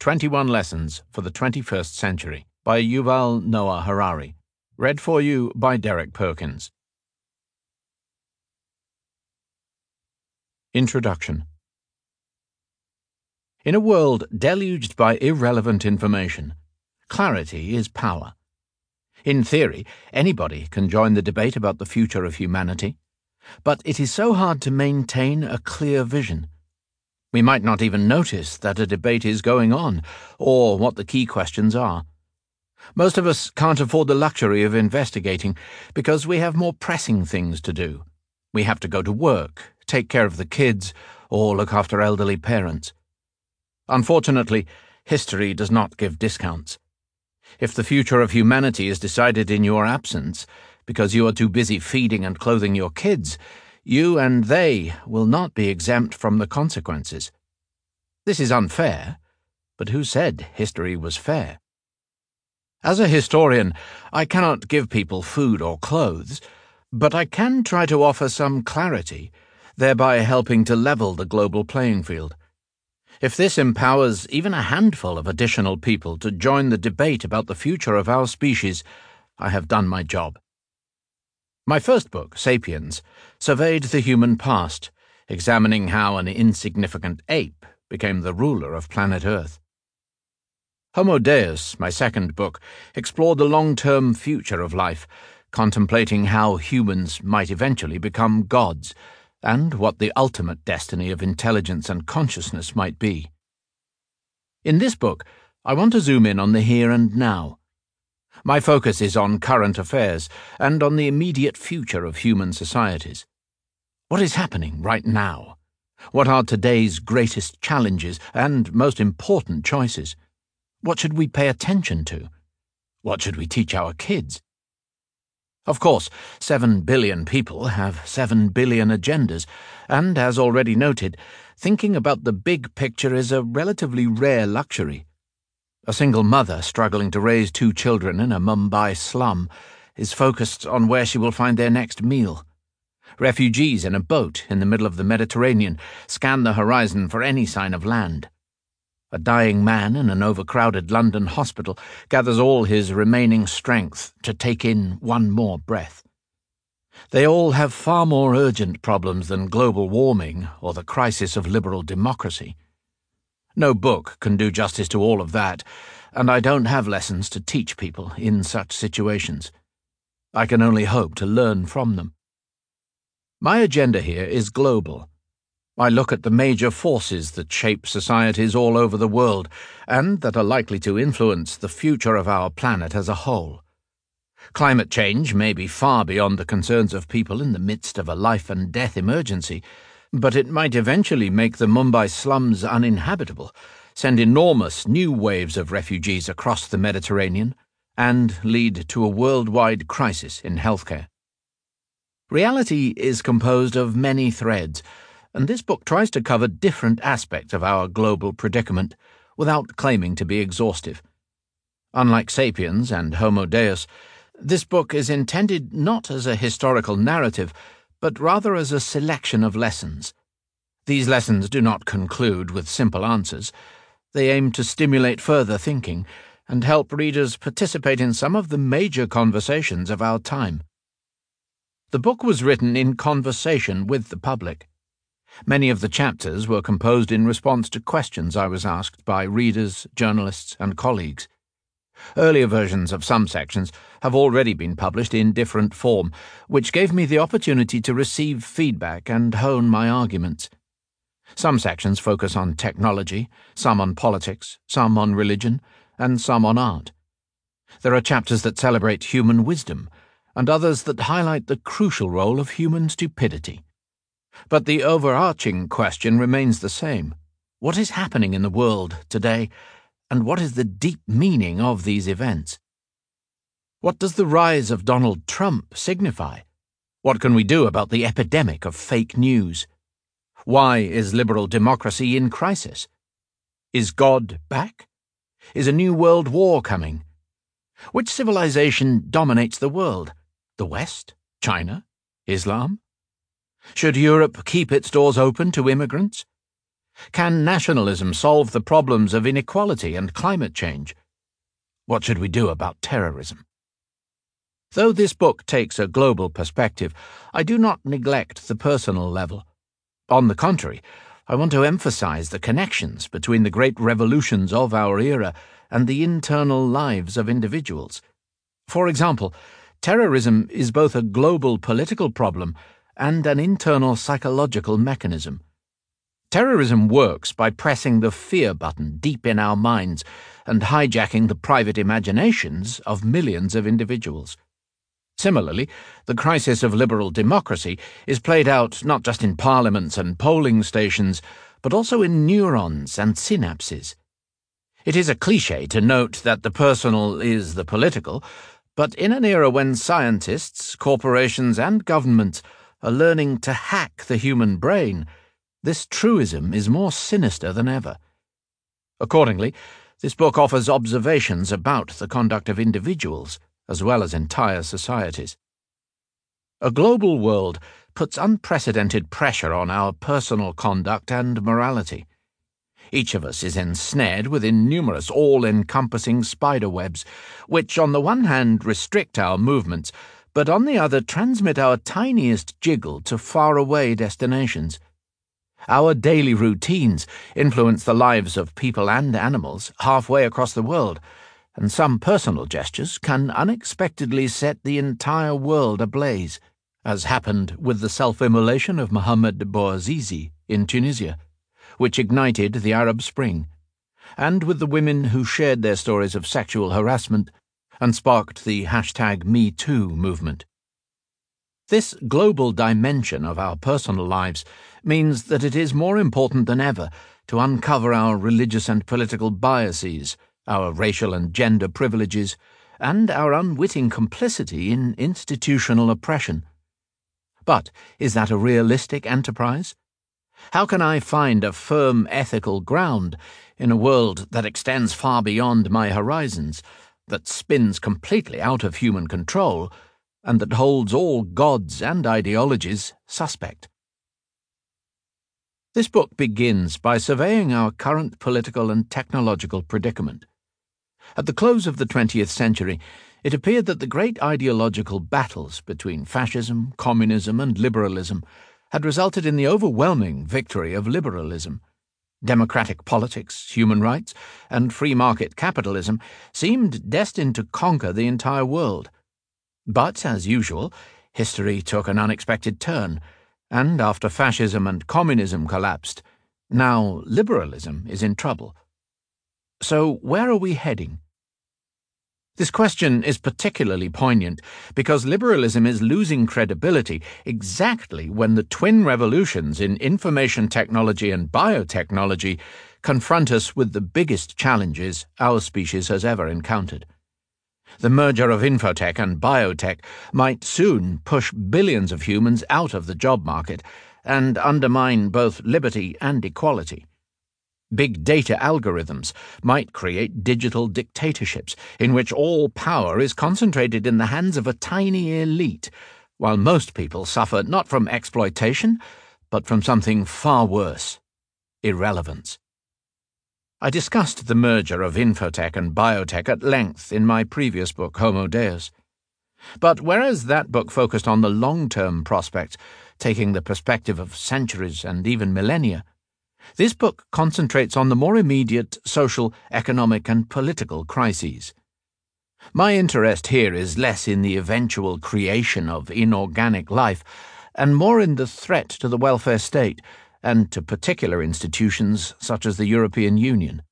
21 Lessons for the 21st Century by Yuval Noah Harari. Read for you by Derek Perkins. Introduction In a world deluged by irrelevant information, clarity is power. In theory, anybody can join the debate about the future of humanity, but it is so hard to maintain a clear vision. We might not even notice that a debate is going on, or what the key questions are. Most of us can't afford the luxury of investigating because we have more pressing things to do. We have to go to work, take care of the kids, or look after elderly parents. Unfortunately, history does not give discounts. If the future of humanity is decided in your absence, because you are too busy feeding and clothing your kids, you and they will not be exempt from the consequences. This is unfair, but who said history was fair? As a historian, I cannot give people food or clothes, but I can try to offer some clarity, thereby helping to level the global playing field. If this empowers even a handful of additional people to join the debate about the future of our species, I have done my job. My first book, Sapiens, surveyed the human past, examining how an insignificant ape became the ruler of planet Earth. Homo Deus, my second book, explored the long term future of life, contemplating how humans might eventually become gods and what the ultimate destiny of intelligence and consciousness might be. In this book, I want to zoom in on the here and now. My focus is on current affairs and on the immediate future of human societies. What is happening right now? What are today's greatest challenges and most important choices? What should we pay attention to? What should we teach our kids? Of course, seven billion people have seven billion agendas, and as already noted, thinking about the big picture is a relatively rare luxury. A single mother struggling to raise two children in a Mumbai slum is focused on where she will find their next meal. Refugees in a boat in the middle of the Mediterranean scan the horizon for any sign of land. A dying man in an overcrowded London hospital gathers all his remaining strength to take in one more breath. They all have far more urgent problems than global warming or the crisis of liberal democracy. No book can do justice to all of that, and I don't have lessons to teach people in such situations. I can only hope to learn from them. My agenda here is global I look at the major forces that shape societies all over the world and that are likely to influence the future of our planet as a whole. Climate change may be far beyond the concerns of people in the midst of a life and death emergency, but it might eventually make the Mumbai slums uninhabitable, send enormous new waves of refugees across the Mediterranean, and lead to a worldwide crisis in healthcare. Reality is composed of many threads and this book tries to cover different aspects of our global predicament without claiming to be exhaustive. Unlike Sapiens and Homo Deus, this book is intended not as a historical narrative, but rather as a selection of lessons. These lessons do not conclude with simple answers. They aim to stimulate further thinking and help readers participate in some of the major conversations of our time. The book was written in conversation with the public. Many of the chapters were composed in response to questions I was asked by readers, journalists, and colleagues. Earlier versions of some sections have already been published in different form, which gave me the opportunity to receive feedback and hone my arguments. Some sections focus on technology, some on politics, some on religion, and some on art. There are chapters that celebrate human wisdom, and others that highlight the crucial role of human stupidity. But the overarching question remains the same. What is happening in the world today, and what is the deep meaning of these events? What does the rise of Donald Trump signify? What can we do about the epidemic of fake news? Why is liberal democracy in crisis? Is God back? Is a new world war coming? Which civilization dominates the world? The West? China? Islam? Should Europe keep its doors open to immigrants? Can nationalism solve the problems of inequality and climate change? What should we do about terrorism? Though this book takes a global perspective, I do not neglect the personal level. On the contrary, I want to emphasize the connections between the great revolutions of our era and the internal lives of individuals. For example, terrorism is both a global political problem and an internal psychological mechanism. Terrorism works by pressing the fear button deep in our minds and hijacking the private imaginations of millions of individuals. Similarly, the crisis of liberal democracy is played out not just in parliaments and polling stations, but also in neurons and synapses. It is a cliche to note that the personal is the political, but in an era when scientists, corporations, and governments are learning to hack the human brain, this truism is more sinister than ever. Accordingly, this book offers observations about the conduct of individuals as well as entire societies. A global world puts unprecedented pressure on our personal conduct and morality. Each of us is ensnared within numerous all encompassing spider webs, which on the one hand restrict our movements, but on the other transmit our tiniest jiggle to faraway destinations. Our daily routines influence the lives of people and animals halfway across the world, and some personal gestures can unexpectedly set the entire world ablaze, as happened with the self immolation of Mohammed Bouazizi in Tunisia which ignited the Arab Spring, and with the women who shared their stories of sexual harassment and sparked the hashtag MeToo movement. This global dimension of our personal lives means that it is more important than ever to uncover our religious and political biases, our racial and gender privileges, and our unwitting complicity in institutional oppression. But is that a realistic enterprise? How can I find a firm ethical ground in a world that extends far beyond my horizons, that spins completely out of human control, and that holds all gods and ideologies suspect? This book begins by surveying our current political and technological predicament. At the close of the 20th century, it appeared that the great ideological battles between fascism, communism, and liberalism had resulted in the overwhelming victory of liberalism. Democratic politics, human rights, and free market capitalism seemed destined to conquer the entire world. But, as usual, history took an unexpected turn, and after fascism and communism collapsed, now liberalism is in trouble. So, where are we heading? This question is particularly poignant because liberalism is losing credibility exactly when the twin revolutions in information technology and biotechnology confront us with the biggest challenges our species has ever encountered. The merger of infotech and biotech might soon push billions of humans out of the job market and undermine both liberty and equality. Big data algorithms might create digital dictatorships in which all power is concentrated in the hands of a tiny elite, while most people suffer not from exploitation, but from something far worse irrelevance. I discussed the merger of infotech and biotech at length in my previous book, Homo Deus. But whereas that book focused on the long term prospects, taking the perspective of centuries and even millennia, this book concentrates on the more immediate social, economic, and political crises. My interest here is less in the eventual creation of inorganic life and more in the threat to the welfare state and to particular institutions such as the European Union.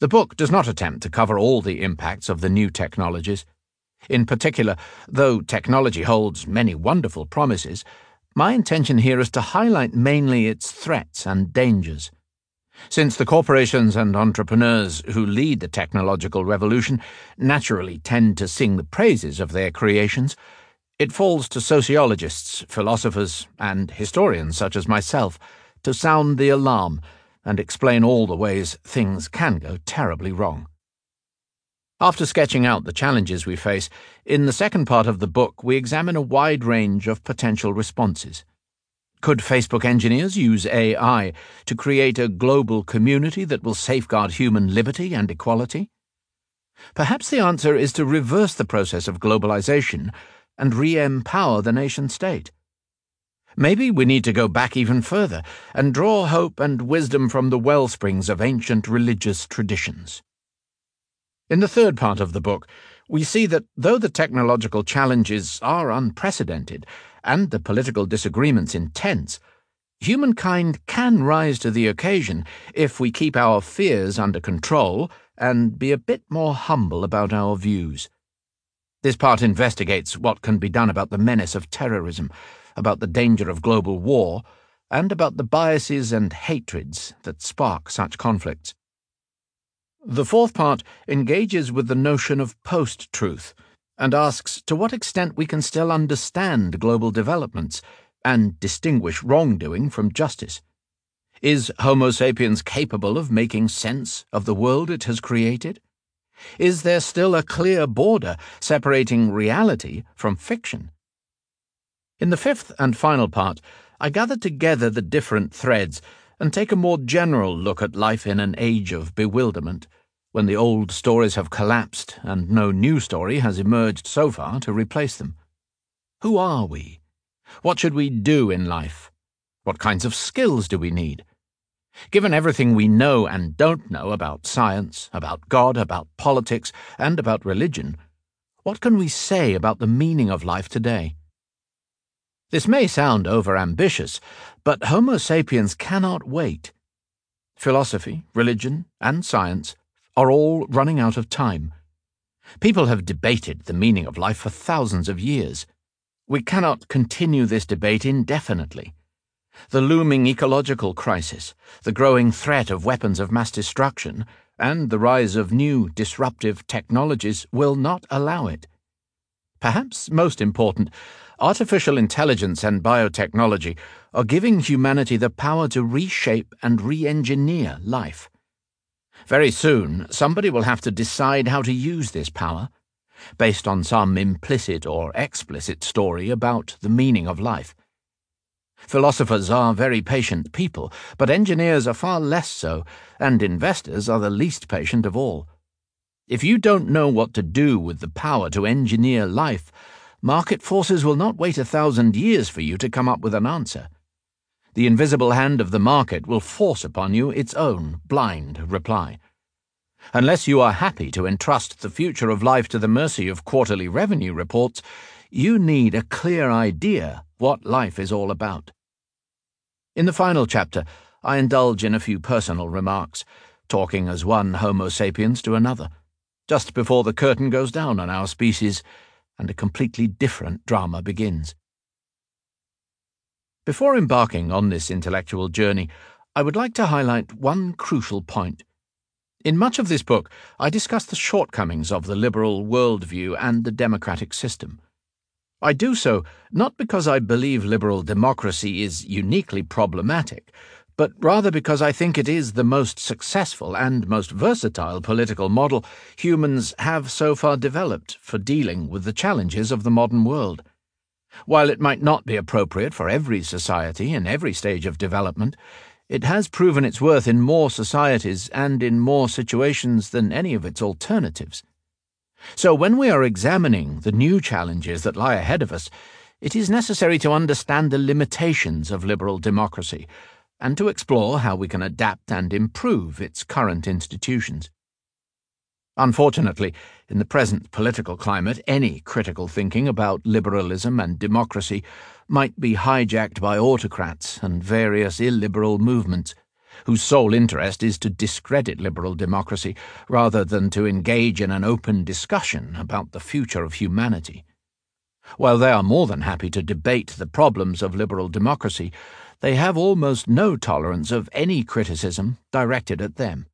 The book does not attempt to cover all the impacts of the new technologies. In particular, though technology holds many wonderful promises, my intention here is to highlight mainly its threats and dangers. Since the corporations and entrepreneurs who lead the technological revolution naturally tend to sing the praises of their creations, it falls to sociologists, philosophers, and historians such as myself to sound the alarm and explain all the ways things can go terribly wrong. After sketching out the challenges we face, in the second part of the book we examine a wide range of potential responses. Could Facebook engineers use AI to create a global community that will safeguard human liberty and equality? Perhaps the answer is to reverse the process of globalization and re empower the nation state. Maybe we need to go back even further and draw hope and wisdom from the well springs of ancient religious traditions. In the third part of the book, we see that though the technological challenges are unprecedented and the political disagreements intense, humankind can rise to the occasion if we keep our fears under control and be a bit more humble about our views. This part investigates what can be done about the menace of terrorism about the danger of global war, and about the biases and hatreds that spark such conflicts. The fourth part engages with the notion of post truth and asks to what extent we can still understand global developments and distinguish wrongdoing from justice. Is Homo sapiens capable of making sense of the world it has created? Is there still a clear border separating reality from fiction? In the fifth and final part, I gather together the different threads and take a more general look at life in an age of bewilderment, when the old stories have collapsed and no new story has emerged so far to replace them. Who are we? What should we do in life? What kinds of skills do we need? Given everything we know and don't know about science, about God, about politics, and about religion, what can we say about the meaning of life today? This may sound overambitious, but Homo sapiens cannot wait. Philosophy, religion, and science are all running out of time. People have debated the meaning of life for thousands of years. We cannot continue this debate indefinitely. The looming ecological crisis, the growing threat of weapons of mass destruction, and the rise of new disruptive technologies will not allow it. Perhaps most important, Artificial intelligence and biotechnology are giving humanity the power to reshape and re engineer life. Very soon, somebody will have to decide how to use this power, based on some implicit or explicit story about the meaning of life. Philosophers are very patient people, but engineers are far less so, and investors are the least patient of all. If you don't know what to do with the power to engineer life, Market forces will not wait a thousand years for you to come up with an answer. The invisible hand of the market will force upon you its own blind reply. Unless you are happy to entrust the future of life to the mercy of quarterly revenue reports, you need a clear idea what life is all about. In the final chapter, I indulge in a few personal remarks, talking as one Homo sapiens to another, just before the curtain goes down on our species and a completely different drama begins. Before embarking on this intellectual journey, I would like to highlight one crucial point. In much of this book, I discuss the shortcomings of the liberal worldview and the democratic system. I do so not because I believe liberal democracy is uniquely problematic, but rather because I think it is the most successful and most versatile political model humans have so far developed for dealing with the challenges of the modern world. While it might not be appropriate for every society in every stage of development, it has proven its worth in more societies and in more situations than any of its alternatives. So when we are examining the new challenges that lie ahead of us, it is necessary to understand the limitations of liberal democracy and to explore how we can adapt and improve its current institutions. Unfortunately, in the present political climate, any critical thinking about liberalism and democracy might be hijacked by autocrats and various illiberal movements, whose sole interest is to discredit liberal democracy rather than to engage in an open discussion about the future of humanity. While they are more than happy to debate the problems of liberal democracy, they have almost no tolerance of any criticism directed at them.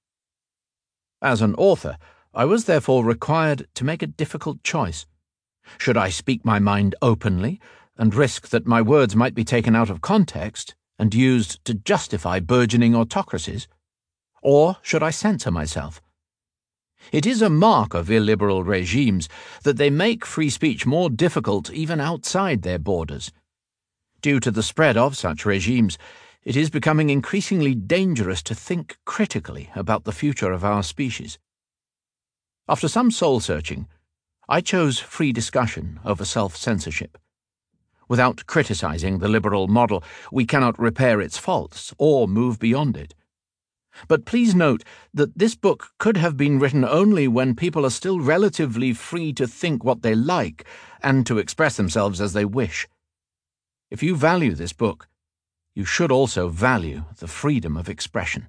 As an author, I was therefore required to make a difficult choice. Should I speak my mind openly and risk that my words might be taken out of context and used to justify burgeoning autocracies? Or should I censor myself? It is a mark of illiberal regimes that they make free speech more difficult even outside their borders. Due to the spread of such regimes, it is becoming increasingly dangerous to think critically about the future of our species. After some soul searching, I chose free discussion over self censorship. Without criticizing the liberal model, we cannot repair its faults or move beyond it. But please note that this book could have been written only when people are still relatively free to think what they like and to express themselves as they wish. If you value this book, you should also value the freedom of expression.